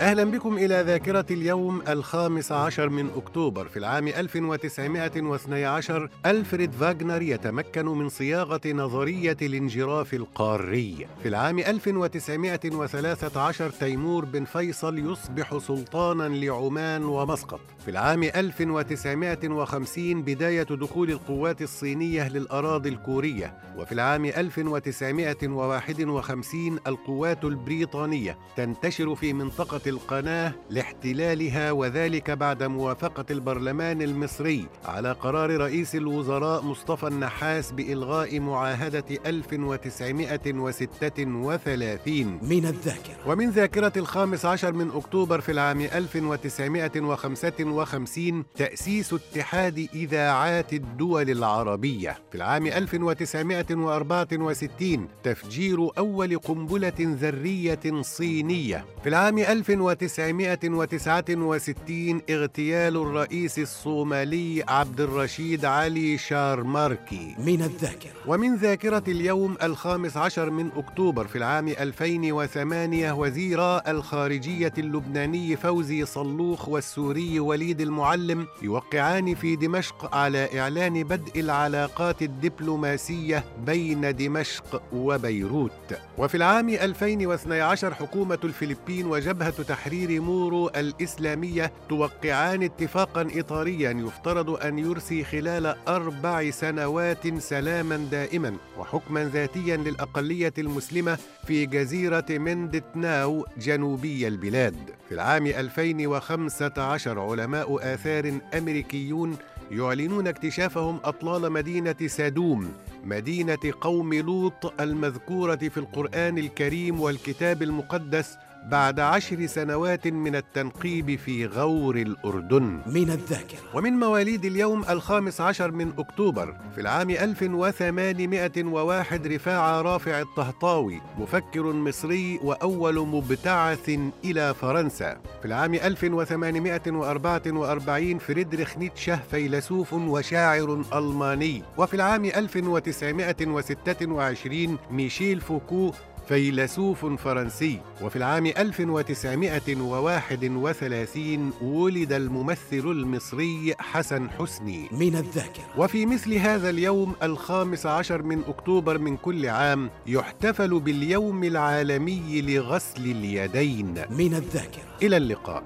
أهلا بكم إلى ذاكرة اليوم الخامس عشر من أكتوبر في العام 1912 ألفريد فاغنر يتمكن من صياغة نظرية الانجراف القاري. في العام 1913 تيمور بن فيصل يصبح سلطانا لعمان ومسقط. في العام 1950 بداية دخول القوات الصينية للأراضي الكورية. وفي العام 1951 القوات البريطانية تنتشر في منطقة القناة لاحتلالها وذلك بعد موافقة البرلمان المصري على قرار رئيس الوزراء مصطفى النحاس بإلغاء معاهدة 1936 من الذاكرة. ومن ذاكرة الخامس عشر من أكتوبر في العام 1955 تأسيس اتحاد إذاعات الدول العربية. في العام 1964 تفجير أول قنبلة ذرية صينية. في العام 1969 اغتيال الرئيس الصومالي عبد الرشيد علي شارماركي من الذاكرة. ومن ذاكرة اليوم الخامس عشر من أكتوبر في العام 2008 وزيرا الخارجية اللبناني فوزي صلوخ والسوري وليد المعلم يوقعان في دمشق على إعلان بدء العلاقات الدبلوماسية بين دمشق وبيروت. وفي العام 2012 حكومة الفلبين وجبهة تحرير مورو الإسلامية توقعان اتفاقا إطاريا يفترض أن يرسي خلال أربع سنوات سلاما دائما وحكما ذاتيا للأقلية المسلمة في جزيرة مندتناو جنوبي البلاد. في العام 2015 علماء آثار أمريكيون يعلنون اكتشافهم أطلال مدينة سادوم مدينة قوم لوط المذكورة في القرآن الكريم والكتاب المقدس بعد عشر سنوات من التنقيب في غور الأردن. من الذاكرة. ومن مواليد اليوم الخامس عشر من أكتوبر في العام 1801 رفاعة رافع الطهطاوي مفكر مصري وأول مبتعث إلى فرنسا. في العام 1844 فريدريخ نيتشه فيلسوف وشاعر ألماني. وفي العام 1926 ميشيل فوكو فيلسوف فرنسي وفي العام 1931 ولد الممثل المصري حسن حسني. من الذاكرة. وفي مثل هذا اليوم الخامس عشر من أكتوبر من كل عام يحتفل باليوم العالمي لغسل اليدين. من الذاكرة. إلى اللقاء.